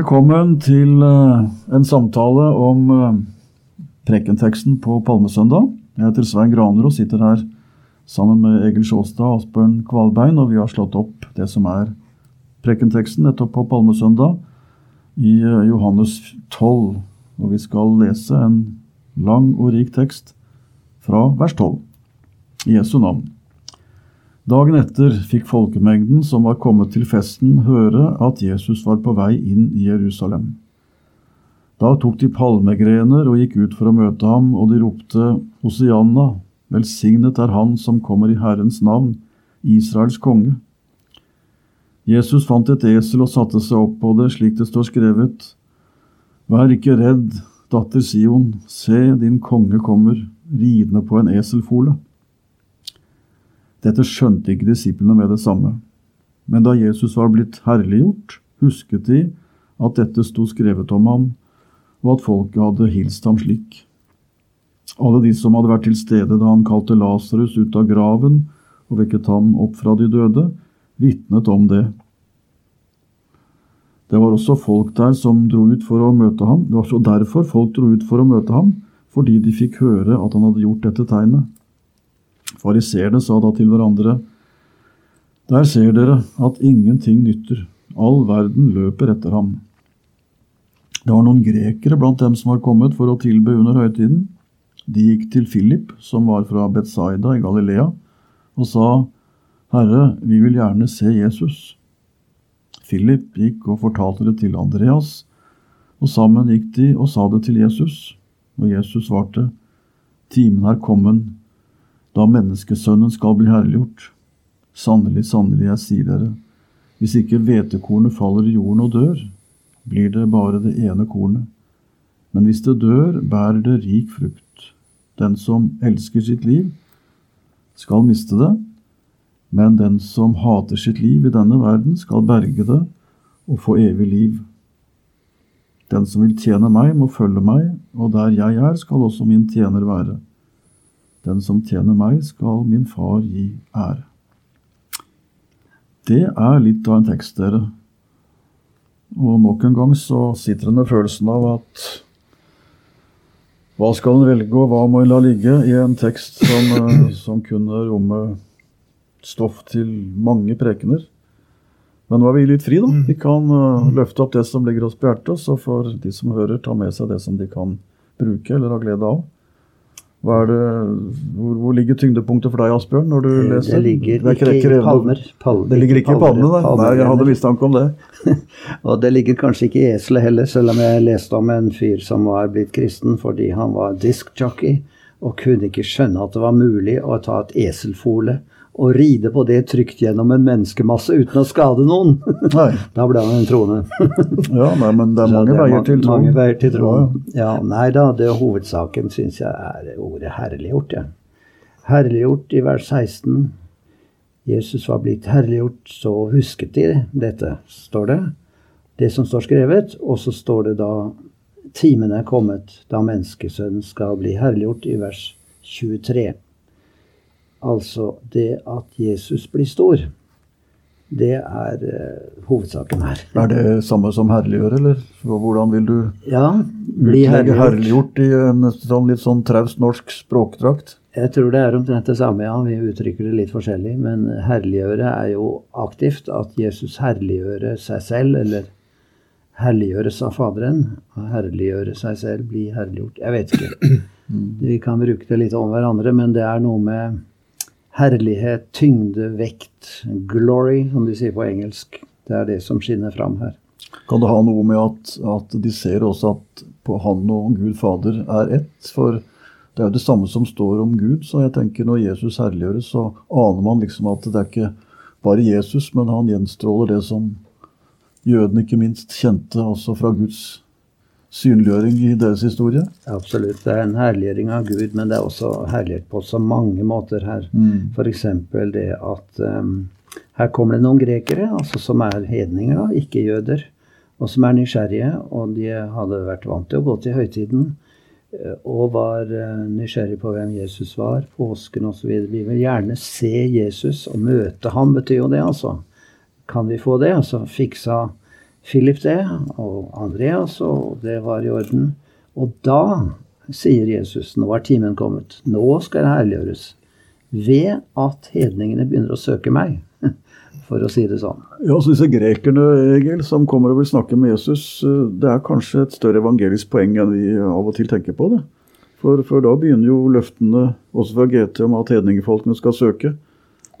Velkommen til eh, en samtale om eh, prekenteksten på Palmesøndag. Jeg heter Svein Graner og sitter her sammen med Egil Sjåstad og Asbjørn Kvalbein, og vi har slått opp det som er prekenteksten nettopp på Palmesøndag i eh, Johannes 12. Og vi skal lese en lang og rik tekst fra vers 12 i Jesu navn. Dagen etter fikk folkemengden som var kommet til festen, høre at Jesus var på vei inn i Jerusalem. Da tok de palmegrener og gikk ut for å møte ham, og de ropte Hosianna, velsignet er Han som kommer i Herrens navn, Israels konge. Jesus fant et esel og satte seg opp på det, slik det står skrevet. Vær ikke redd, datter Sion, se, din konge kommer, ridende på en eselfole. Dette skjønte ikke disiplene med det samme. Men da Jesus var blitt herliggjort, husket de at dette sto skrevet om ham, og at folket hadde hilst ham slik. Alle de som hadde vært til stede da han kalte Lasarus ut av graven og vekket ham opp fra de døde, vitnet om det. Det var også folk der som dro ut for å møte ham. Det var så derfor folk dro ut for å møte ham, fordi de fikk høre at han hadde gjort dette tegnet. Fariseerne sa da til hverandre, Der ser dere at ingenting nytter, all verden løper etter ham. Det var noen grekere blant dem som var kommet for å tilbe under høytiden. De gikk til Philip, som var fra Betzaida i Galilea, og sa, Herre, vi vil gjerne se Jesus. Philip gikk og fortalte det til Andreas, og sammen gikk de og sa det til Jesus. Og Jesus svarte, Timen er kommen da menneskesønnen skal bli herliggjort. Sannelig, sannelig, jeg sier dere, hvis ikke hvetekornet faller i jorden og dør, blir det bare det ene kornet. Men hvis det dør, bærer det rik frukt. Den som elsker sitt liv, skal miste det, men den som hater sitt liv i denne verden, skal berge det og få evig liv. Den som vil tjene meg, må følge meg, og der jeg er, skal også min tjener være. Den som tjener meg, skal min far gi ære. Det er litt av en tekst, dere. Og nok en gang så sitter en med følelsen av at hva skal en velge, og hva må en la ligge i en tekst som, eh, som kunne romme stoff til mange prekener? Men nå er vi litt fri, da. Vi kan uh, løfte opp det som ligger oss på hjertet, så får de som hører, ta med seg det som de kan bruke eller ha glede av. Det, hvor, hvor, ligger tyngdepunktet for deg, Asbjørn, når du leser? Det ligger det ikke i palmer. palmer. Det ligger ikke i palmene, nei. nei. Jeg hadde mistanke om det. og det ligger kanskje ikke i eselet heller, selv om jeg leste om en fyr som var blitt kristen fordi han var diskjockey og kunne ikke skjønne at det var mulig å ta et eselfole og ride på det trygt gjennom en menneskemasse uten å skade noen. da ble han en troende. ja, nei, men det er mange det er veier til. Mange veier til troen. Ja, nei da, det hovedsaken syns jeg er ordet herliggjort. Ja. Herliggjort i vers 16. Jesus var blitt herliggjort, så husket de dette, står det. Det som står skrevet. Og så står det da timen er kommet da menneskesønnen skal bli herliggjort, i vers 23. Altså det at Jesus blir stor. Det er uh, hovedsaken her. Er det samme som herliggjøre, eller hvordan vil du ja, bli utlegge herliggjort i en sånn litt sånn traust norsk språkdrakt? Jeg tror det er omtrent det samme, ja. Vi uttrykker det litt forskjellig. Men herliggjøre er jo aktivt. At Jesus herliggjøre seg selv, eller herliggjøres av Faderen. Herliggjøre seg selv, bli herliggjort. Jeg vet ikke. Vi kan bruke det litt om hverandre, men det er noe med herlighet, tyngde, vekt, glory, som de sier på engelsk. Det er det som skinner fram her. Kan det ha noe med at, at de ser også at på Han og Gud Fader er ett? For det er jo det samme som står om Gud. Så jeg tenker når Jesus herliggjøres, så aner man liksom at det er ikke bare Jesus, men han gjenstråler det som jødene ikke minst kjente også fra Guds synliggjøring i deres historie. Absolutt. Det er en herliggjøring av Gud, men det er også herlighet på så mange måter her. Mm. F.eks. det at um, her kommer det noen grekere, altså som er hedninger, da, ikke jøder, og som er nysgjerrige. Og de hadde vært vant til å gå til høytiden eh, og var uh, nysgjerrige på hvem Jesus var, påsken osv. Vi vil gjerne se Jesus og møte ham, betyr jo det, altså. Kan vi få det? Altså fiksa Philip det, og Andreas, og det var i orden. Og da sier Jesus, nå er timen kommet. Nå skal det herliggjøres. Ved at hedningene begynner å søke meg, for å si det sånn. Ja, så Disse grekerne Egil, som kommer og vil snakke med Jesus, det er kanskje et større evangelisk poeng enn vi av og til tenker på. det. For, for da begynner jo løftene også fra GT om at hedningefolkene skal søke.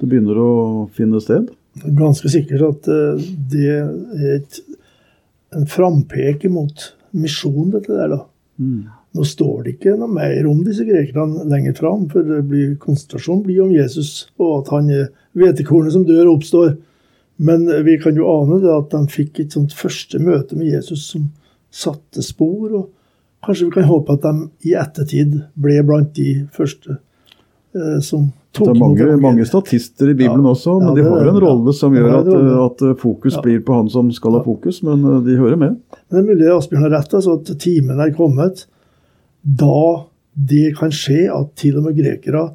Det begynner å finne sted. Ganske sikkert at eh, det er et, en frampek mot misjon, dette der, da. Nå står det ikke noe mer om disse grekerne lenger fram, for det blir, konsentrasjonen blir om Jesus, og at han er hvetekornet som dør og oppstår. Men vi kan jo ane det at de fikk et sånt første møte med Jesus som satte spor. og Kanskje vi kan håpe at de i ettertid ble blant de første eh, som Det er mange, mange statister i Bibelen Ja. også, men de det de har en rolle som gjør at, at eh, fokus Ja. blir på han som skal ha fokus, men eh, de hører med. Men det er mulig Asbjørn har rett, altså at timen er kommet da det kan skje at til og med grekere,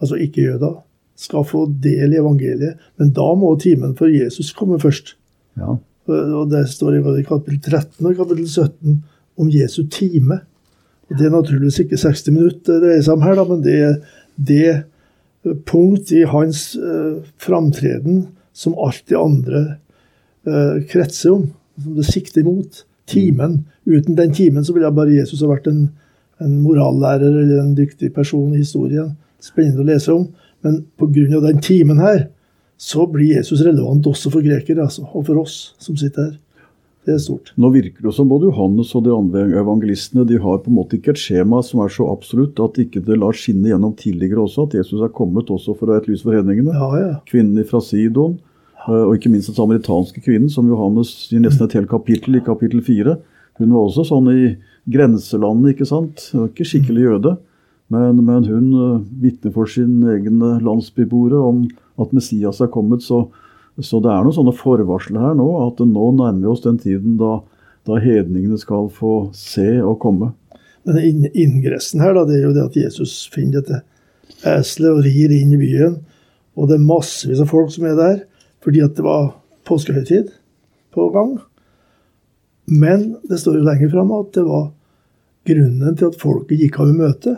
altså ikke-jøder, skal få del i evangeliet. Men da må timen for Jesus komme først. Ja. Og det står i kapittel 13 og kapittel 17 om Jesu time. Og Det er naturligvis ikke 60 minutter det dreier seg om her, da, men det det punkt i hans uh, framtreden som alt de andre eh, kretser om, som det sikter mot. Timen. Uten den timen så ville bare Jesus ha vært en, en morallærer eller en dyktig person i historien. Spennende å lese om. Men pga. den timen her, så blir Jesus relevant også for grekere, altså, og for oss som sitter her. Det er stort. Nå virker det som både Johannes og de andre evangelistene de har på en måte ikke et skjema som er så absolutt at ikke det lar skinne gjennom tidligere også, at Jesus er kommet også for å være et lys for hedningene. Ja, ja. Kvinnen fra Sidon, eh, og ikke minst den samaritanske kvinnen, som Johannes gir nesten et helt kapittel i kapittel 4. Hun var også sånn i grenselandet, ikke sant. Hun var Ikke skikkelig jøde. Men, men hun uh, vitner for sin egen eh, landsbyboere om at Messias er kommet. Så, så det er noen sånne forvarsler her nå, at nå nærmer vi oss den tiden da, da hedningene skal få se og komme. Men inn- inngressen her da, det er jo det at Jesus finner dette eselet og rir inn i byen. Og det er massevis av folk som er der, fordi at det var påskehøytid på gang. Men det står jo lenger fram at det var grunnen til at folket gikk av i møte.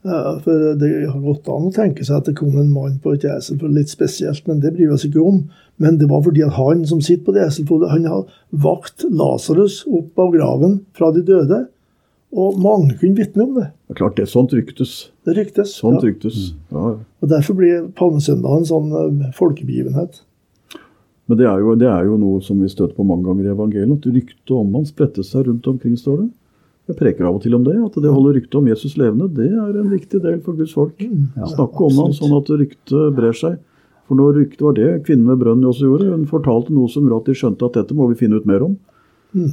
For Det har gått an å tenke seg at det kom en mann på et esel, for litt spesielt, men det bryr vi oss ikke om. Men det var fordi at han som sitter på det eselfodet, han har vakt Lasarus opp av graven fra de døde. Og mange kunne vitne om det. Det er klart det, er sånt ryktes. Det ryktes. Sånt ja. ryktes. Ja, ja. Og Derfor blir palmesøndag en sånn eh, folkebegivenhet. Men det er, jo, det er jo noe som vi støter på mange ganger i evangeliet, at ryktet om han spredte seg rundt omkring, står det. Jeg preker av og til om det, at det å holde ryktet om Jesus levende, det er en viktig del for Guds folk. Snakke om ham sånn at ryktet brer seg. For når ryktet var det kvinnen ved brønnen også gjorde, hun fortalte noe som gjorde at de skjønte at dette må vi finne ut mer om.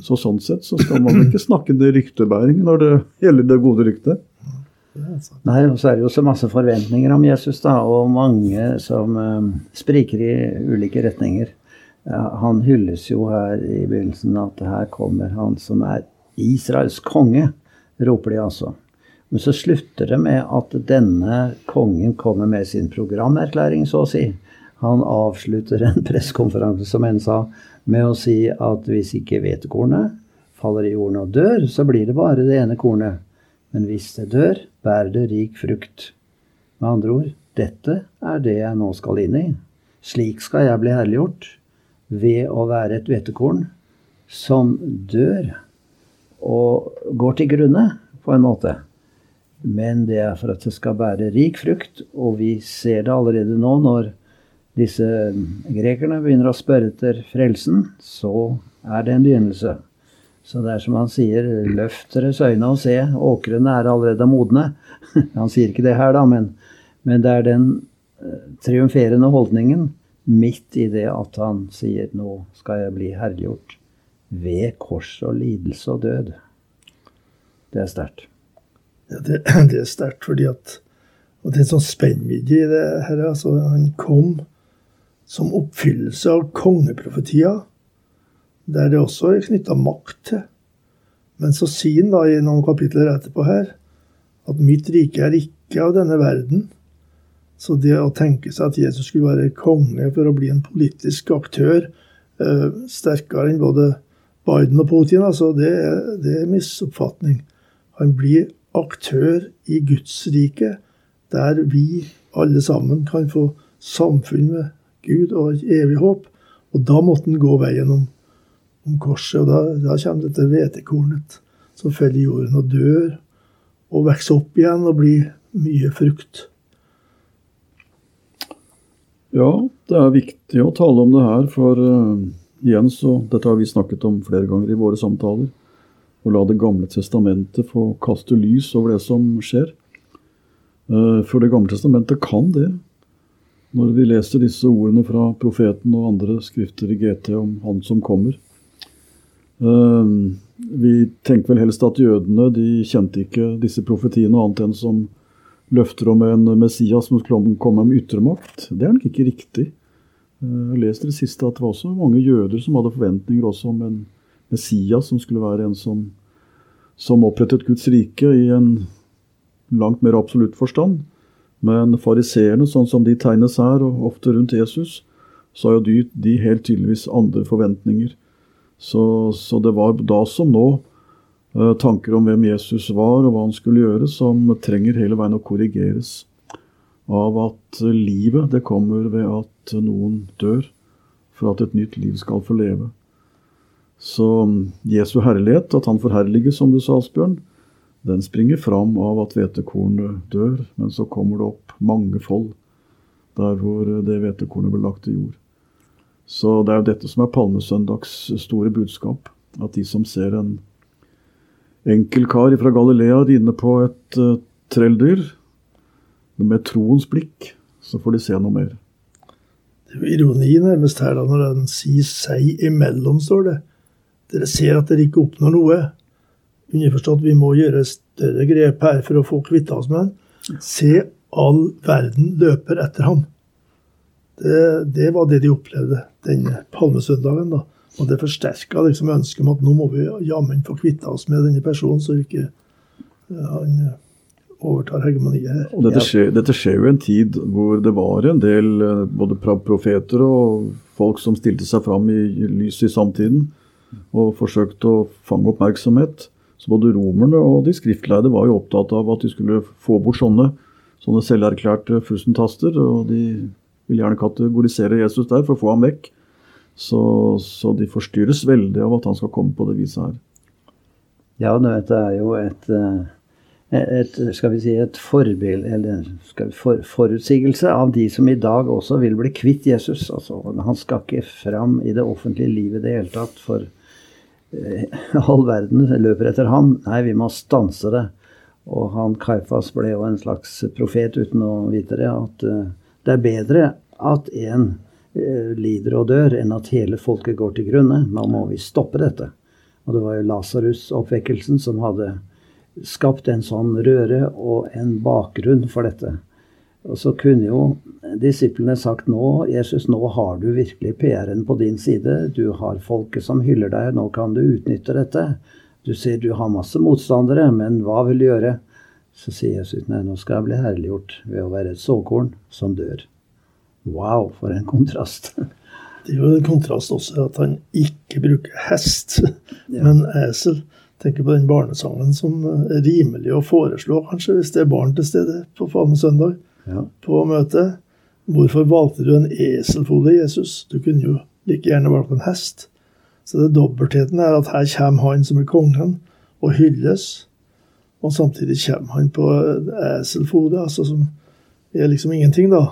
Så sånn sett så skal man ikke snakke det ryktebæring når det gjelder det gode ryktet. Nei, og så er det jo så masse forventninger om Jesus, da, og mange som eh, spriker i ulike retninger. Ja, han hylles jo her i begynnelsen at her kommer han som er Israels konge, roper de altså. Men så slutter det med at denne kongen kommer med sin programerklæring, så å si. Han avslutter en pressekonferanse, som en sa, med å si at hvis ikke hvetekornet faller i jorden og dør, så blir det bare det ene kornet. Men hvis det dør, bærer det rik frukt. Med andre ord, dette er det jeg nå skal inn i. Slik skal jeg bli herliggjort, ved å være et hvetekorn som dør og går til grunne, på en måte. Men det er for at det skal bære rik frukt, og vi ser det allerede nå når disse grekerne begynner å spørre etter frelsen, så er det en begynnelse. Så det er som han sier, løft deres øyne og se, åkrene er allerede modne. Han sier ikke det her, da, men, men det er den eh, triumferende holdningen. midt i det at han sier 'nå skal jeg bli herliggjort' ved kors og lidelse og død. Det er sterkt. Ja, det, det, er sterkt, fordi at og Det er en sånn spennvidde i det her. Altså, han kom som oppfyllelse av kongeprofetia, der det også er knytta makt til. Men så sier han da i noen kapitler etterpå her at 'mitt rike er ikke av denne verden'. Så det å tenke seg at Jesus skulle være konge for å bli en politisk aktør eh, sterkere enn både Biden og Putin, altså, det, det er misoppfatning. Han blir aktør i Guds rike, der vi alle sammen kan få samfunn med Gud og evig håp. Og da måtte han gå veien om, om korset. Og da, da kommer dette hvetekornet som faller i jorden og dør og vokser opp igjen og blir mye frukt. Ja, det er viktig å tale om det her, for uh, igjen så Dette har vi snakket om flere ganger i våre samtaler. Å la Det gamle testamentet få kaste lys over det som skjer. Uh, for Det gamle testamentet kan det. Når vi leser disse ordene fra profeten og andre skrifter i GT om Han som kommer. Uh, vi tenker vel helst at jødene de kjente ikke disse profetiene annet enn som løfter om en Messias som skulle komme med ytre makt. Det er nok ikke riktig. Eh, jeg leste det siste at det var også mange jøder som hadde forventninger også om en Messias som skulle være en som, som opprettet Guds rike i en langt mer absolutt forstand. Men fariseerne, sånn som de tegnes her, og ofte rundt Jesus, så har jo de, de helt tydeligvis andre forventninger. Så, så det var da som nå Eh, tanker om hvem Jesus var og hva han skulle gjøre, som trenger hele veien å korrigeres av at livet det kommer ved at noen dør, for at et nytt liv skal få leve. Så Jesu herlighet, at han forherliges, som du sa, Asbjørn, den springer fram av at hvetekornet dør, men så kommer det opp mange fold der hvor det hvetekornet ble lagt til jord. Så det er jo dette som er Palmesøndags store budskap. At de som ser en enkel kar fra Galilea rinne på et uh, trelldyr. Med troens blikk så får de se noe mer. Det er jo ironi nærmest her da, når den sier 'seg imellom', står det. Dere ser at dere ikke oppnår noe. Underforstått vi må gjøre større grep her for å få kvittet oss med den. Se, all verden løper etter ham. Det, det var det de opplevde den palmesøndagen. da. Og det forsterka liksom ønsket om at nå må vi jammen få kvitta oss med denne personen, så ikke han eh, overtar hegemoniet her. Og dette skjer, dette skjer, jo i en tid hvor det var en del eh, både profeter og folk som stilte seg fram i lyset i samtiden og forsøkte å fange oppmerksomhet. Så både romerne og de skriftleide var jo opptatt av at de skulle få bort sånne, sånne selverklærte fusentaster. Og de ville gjerne kategorisere Jesus der for å få ham vekk. Så, så, de forstyrres veldig av at han skal komme på det viset her. Ja, det er jo et, eh, et skal vi si, et forbild, eller for, forutsigelse av de som i dag også vil bli kvitt Jesus. Altså, han skal ikke fram i det offentlige livet i det hele tatt, for eh, all verden løper etter ham. Nei, vi må stanse det. Og han Kaifas ble jo en slags profet uten å vite det, at eh, det er bedre at en Eh, lider og dør, enn at hele folket går til grunne. Nå må vi stoppe dette. Og det var jo Lasarus-oppvekkelsen som hadde skapt en sånn røre og en bakgrunn for dette. Og så kunne jo disiplene sagt nå, Jesus, nå har du virkelig PR-en på din side. Du har folket som hyller deg, nå kan du utnytte dette. Du ser du har masse motstandere, men hva vil du gjøre? Så sier Jesus nei, nå skal jeg bli herliggjort ved å være et såkorn som dør. Wow, for en kontrast. Det er jo en kontrast også at han ikke bruker hest, ja. men esel. Tenker på den barnesangen som er rimelig å foreslå, kanskje, hvis det er barn til stede på Palmesøndag ja. på møtet. Hvorfor valgte du en eselfole, Jesus? Du kunne jo like gjerne valgt en hest. Så det dobbeltheten er at her kommer han som er kongen, og hylles. Og samtidig kommer han på eselfode, altså som er liksom ingenting, da.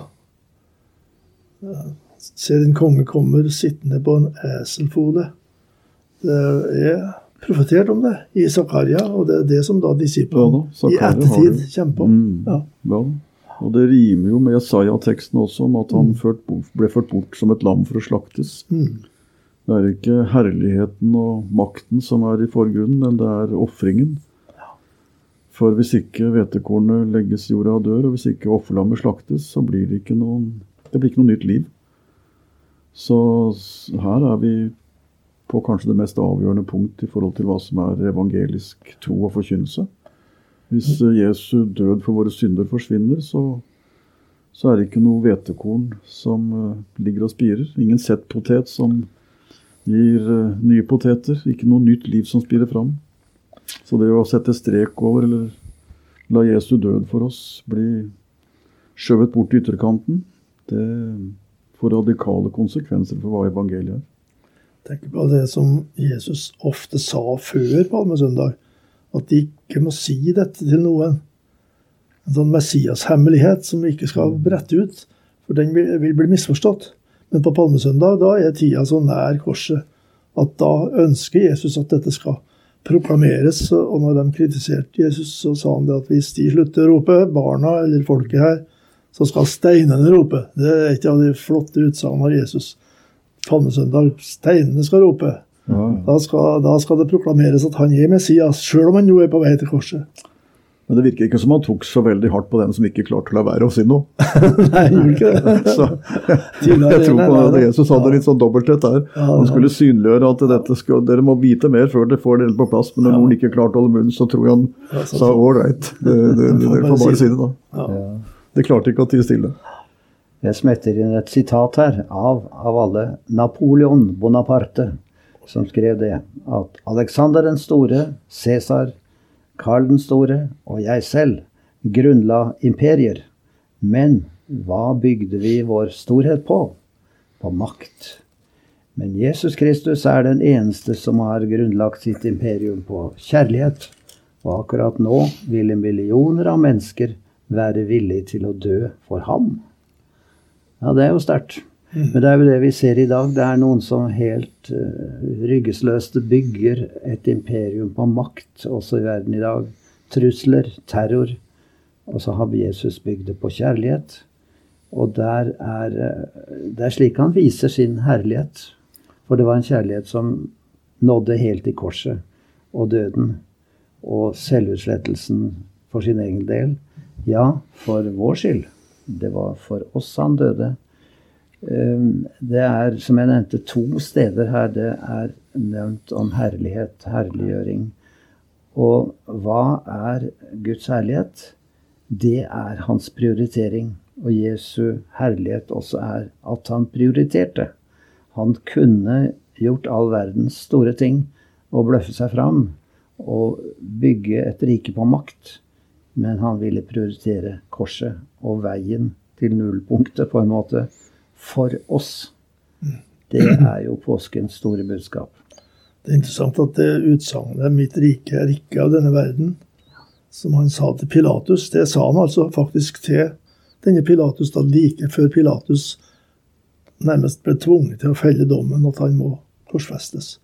Ser din konge kommer sittende på en eselfole. Det er profetert om det i Zakaria, og det er det som da disiplene i ettertid kommer på. Mm. Ja. Og det rimer jo med Jesaja-teksten også, om at han ført ble ført bort som et lam for å slaktes. Mm. Det er ikke herligheten og makten som er i forgrunnen, men det er ofringen. For hvis ikke hvetekornet legges i jorda og dør, og hvis ikke offerlammet slaktes, så blir det ikke noen, det blir ikke noe nytt liv. Så her er vi på kanskje det mest avgjørende punkt i forhold til hva som er evangelisk tro og forkynnelse. Hvis eh, Jesu død for våre synder forsvinner, så, så er det ikke noe hvetekorn som eh, ligger og spirer. Ingen settpotet som gir eh, nye poteter. Ikke noe nytt liv som spirer fram. Så det å sette strek over, eller la Jesu død for oss bli skjøvet bort til ytterkanten, det får radikale konsekvenser for hva evangeliet er. Tenker på det som Jesus ofte sa før palmesøndag, at de ikke må si dette til noen. En sånn Messias-hemmelighet som vi ikke skal brette ut, for den vil, vil bli misforstått. Men på palmesøndag da er tida så nær korset at da ønsker Jesus at dette skal proklameres. Og når de kritiserte Jesus, så sa han det at hvis de slutter å rope, barna eller folket her, så skal steinene rope. Det er et av de flotte utsagnene av Jesus palmesøndag. Steinene skal rope. Ja, Da skal, da skal det proklameres at han er Messias, sjøl om han nå er på vei til korset. Men det virker ikke som han tok så veldig hardt på den som ikke klarte å la være å si noe. Nei, gjorde ikke det. Så jeg tror på at Jesus hadde litt sånn dobbelthet der. Han skulle synliggjøre at dette skal, dere må vite mer før dere får det på plass. Men når noen ikke klarte å holde munnen, så tror jeg han sa ålreit, dere får bare si det da. Ja. De klarte ikke å tie stille. Jeg smetter inn et sitat her av, av alle Napoleon Bonaparte, som skrev det. At Alexander den store, Cæsar, Karl den store og jeg selv grunnla imperier. Men hva bygde vi vår storhet på? På makt. Men Jesus Kristus er den eneste som har grunnlagt sitt imperium på kjærlighet. Og akkurat nå ville millioner av mennesker være villige til å dø for ham. Ja, det er jo sterkt. Men det er jo det vi ser i dag. Det er noen som helt uh, ryggesløst bygger et imperium på makt også i verden i dag. Trusler, terror. Og så har Jesus bygd det på kjærlighet. Og der er, eh, det er slik han viser sin herlighet. For det var en kjærlighet som nådde helt til korset og døden. Og selvutslettelsen for sin egen del. Ja, for vår skyld. Det var for oss han døde. Um, Det er, som jeg nevnte, to steder her det er nevnt om herlighet, herliggjøring. Og hva er Guds herlighet? Det er hans prioritering. Og Jesu herlighet også er at han prioriterte. Han kunne gjort all verdens store ting og bløffe seg fram og bygge et rike på makt. Men han ville prioritere korset og veien til nullpunktet, på en måte, for oss. Det er jo påskens store budskap. Det er interessant at det utsagnet 'mitt rike er ikke av denne verden', som han sa til Pilatus, det sa han altså faktisk til denne Pilatus da like før Pilatus nærmest ble tvunget til å felle dommen at han må korsfestes.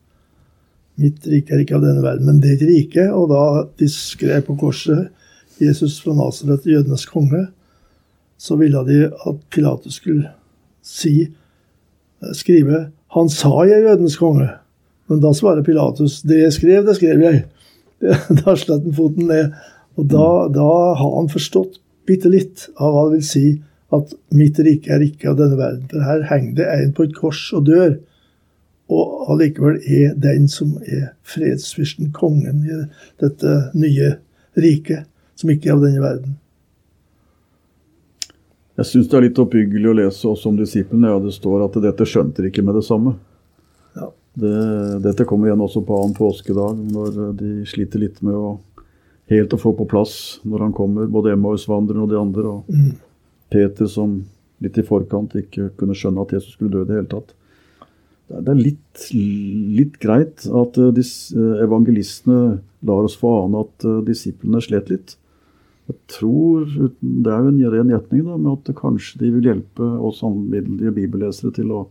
Mitt rike er ikke av denne verden, men det er et rike. Og da de skrev på korset 'Jesus fra Nasaret, jødenes konge', så ville de at Pilatus skulle si, skrive 'Han sa jeg er jødenes konge'. Men da svarer Pilatus 'Det jeg skrev, det skrev jeg'. Da slet han foten ned. Og da, da har han forstått bitte litt av hva det vil si at mitt rike er ikke av denne verden. For her henger det en på et kors og dør. Og allikevel er den som er fredsfyrsten, kongen i dette nye riket, som ikke er av denne verden. Jeg syns det er litt oppbyggelig å lese også om disiplene. Ja, det står at dette skjønte de ikke med det samme. Ja. Det, dette kommer igjen også på annen påskedag, når de sliter litt med å helt å få på plass når han kommer, både Emmausvandreren og de andre. Og Peter som litt i forkant ikke kunne skjønne at Jesus skulle dø i det hele tatt. Det er- er litt, litt greit at eh, eh, evangelistene lar oss få ane at eh, disiplene slet litt. Jeg tror, Det er jo en ren gjetning da, med at kanskje de vil hjelpe oss alminnelige bibellesere til å,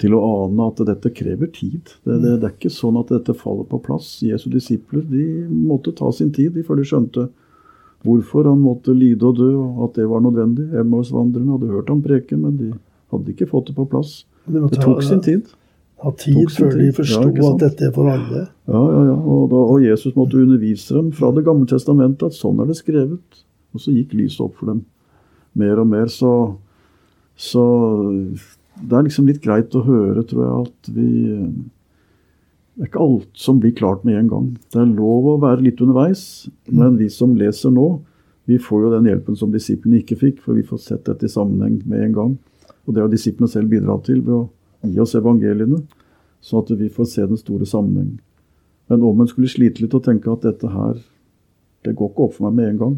til å ane at dette krever tid. Det, det, det er ikke sånn at dette faller på plass. Jesu disipler de måtte ta sin tid de før de skjønte hvorfor han måtte lide og dø, og at det var nødvendig. Emmaus-vandrerne hadde hørt ham preke, men de hadde ikke fått det på plass. Det, tok sin tid. Ha tid før de forsto Ja, at dette er for alle. Ja, ja, ja. Og, da, og Jesus måtte undervise dem fra Det gamle testamentet at sånn er det skrevet. Og så gikk lyset opp for dem mer og mer. Så, så det er liksom litt greit å høre, tror jeg, at vi Det er ikke alt som blir klart med en gang. Det er lov å være litt underveis, men vi som leser nå, vi får jo den hjelpen som disiplene ikke fikk, for vi får sett dette i sammenheng med en gang. Og det har disiplene selv bidratt til ved å gi oss evangeliene, sånn at vi får se den store sammenheng. Men om en skulle slite litt og tenke at dette her, det går ikke opp for meg med en gang.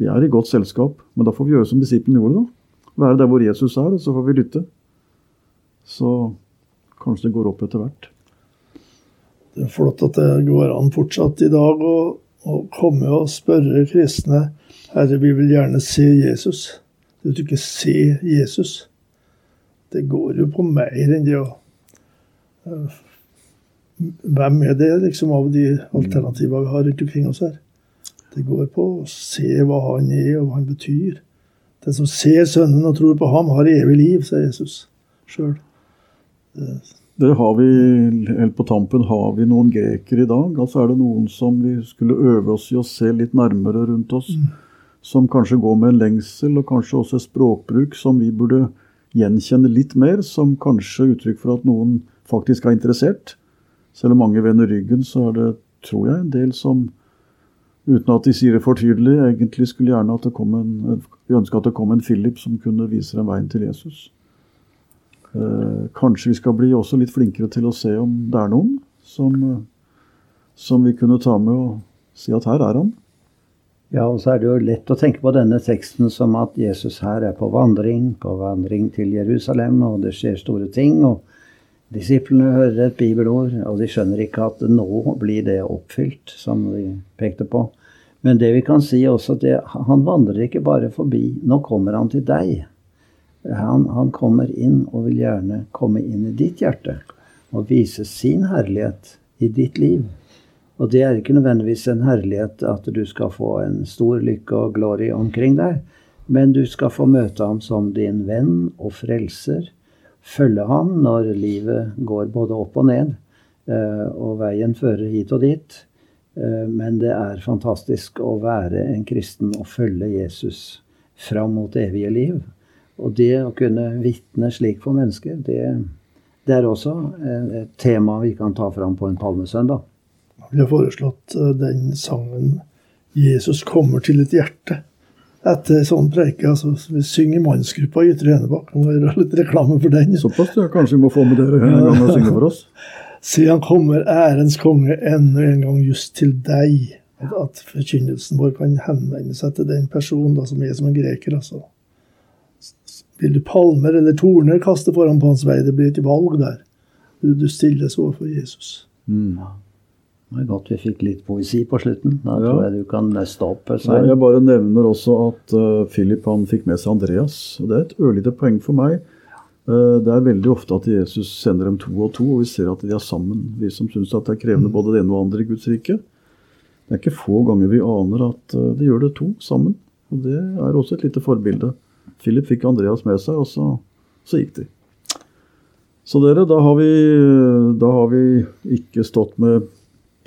Vi er i godt selskap, men da får vi gjøre som disiplene gjorde, da. Være der hvor Jesus er, og så får vi lytte. Så kanskje det går opp etter hvert. Det er flott at det går an fortsatt i dag å, å komme og spørre kristne Herre, vi vil gjerne se Jesus. Du vil ikke se Jesus. Det går jo på mer enn det å eh, Hvem er det, liksom, av de alternativene vi har rundt omkring oss her? Det går på å se hva han er, og hva han betyr. Den som ser Sønnen og tror på ham, har evig liv, sier Jesus sjøl. Det har vi, helt på tampen, har vi noen grekere i dag? Altså er det noen som vi skulle øve oss i å se litt nærmere rundt oss? Som kanskje går med en lengsel, og kanskje også et språkbruk som vi burde gjenkjenne litt mer, som kanskje uttrykk for at noen faktisk er interessert. Selv om mange vender ryggen, så er det, tror jeg, en del som uten at de sier det for tydelig, egentlig skulle gjerne at det kom en, vi ønsker at det kom en Philip som kunne vise dem veien til Jesus. Eh, kanskje vi skal bli også litt flinkere til å se om det er noen som, som vi kunne ta med og si at her er han. Ja, og så er det jo lett å tenke på denne teksten som at Jesus her er på vandring, på vandring til Jerusalem, og det skjer store ting. og Disiplene hører et bibelord, og de skjønner ikke at nå blir det oppfylt, som de pekte på. Men det vi kan si også, det, han vandrer ikke bare forbi. Nå kommer han til deg. Han, han kommer inn og vil gjerne komme inn i ditt hjerte og vise sin herlighet i ditt liv. Og det er ikke nødvendigvis en herlighet at du skal få en stor lykke og glory omkring deg, men du skal få møte ham som din venn og frelser. Følge ham når livet går både opp og ned, eh, og veien fører hit og dit. Eh, Men det er fantastisk å være en kristen og følge Jesus fram mot evige liv. Og det å kunne vitne slik for mennesker, det, det er også eh, et tema vi kan ta fram på en palmesøndag. Vi har foreslått eh, den sangen 'Jesus kommer til et hjerte'. Etter sånn preike. altså Vi synger i mannsgruppa i Ytre Enebakk. Må gjøre litt reklame for den. Såpass, ja. Kanskje vi må få med dere en gang og synge for oss? Se, han kommer, ærens konge, enda en gang just til deg. At, at forkynnelsen vår kan henvende seg til den personen da, som er som en greker. altså. Vil du palmer eller torner kaste foran på hans vei? Det blir ikke valg der. Du, du stilles overfor Jesus. Mm. Det er godt vi fikk litt poesi på slutten. Da Ja. tror jeg du kan stoppe. Nei, jeg bare nevner også at uh, Philip han fikk med seg Andreas. og Det er et ørlite poeng for meg. Uh, det er veldig ofte at Jesus sender dem to og to, og vi ser at de er sammen. Vi som syns at det er krevende både det ene og andre i Guds rike. Det er ikke få ganger vi aner at uh, de gjør det to sammen. Og det er også et lite forbilde. Philip fikk Andreas med seg, og så, så gikk de. Så dere, da har, vi, da har vi ikke stått med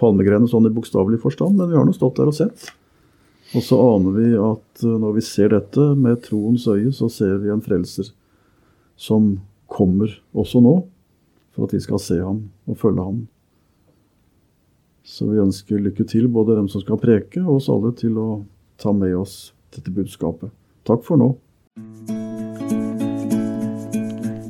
palmegreiene sånn i bokstavelig forstand, men vi har nå stått der og sett. Og så aner vi at eh, når vi ser dette med troens øye, så ser vi en frelser som kommer også nå, for at vi skal se ham og følge ham. Så vi ønsker lykke til, både dem som skal preke, og oss alle, til å ta med oss dette budskapet. Takk for nå.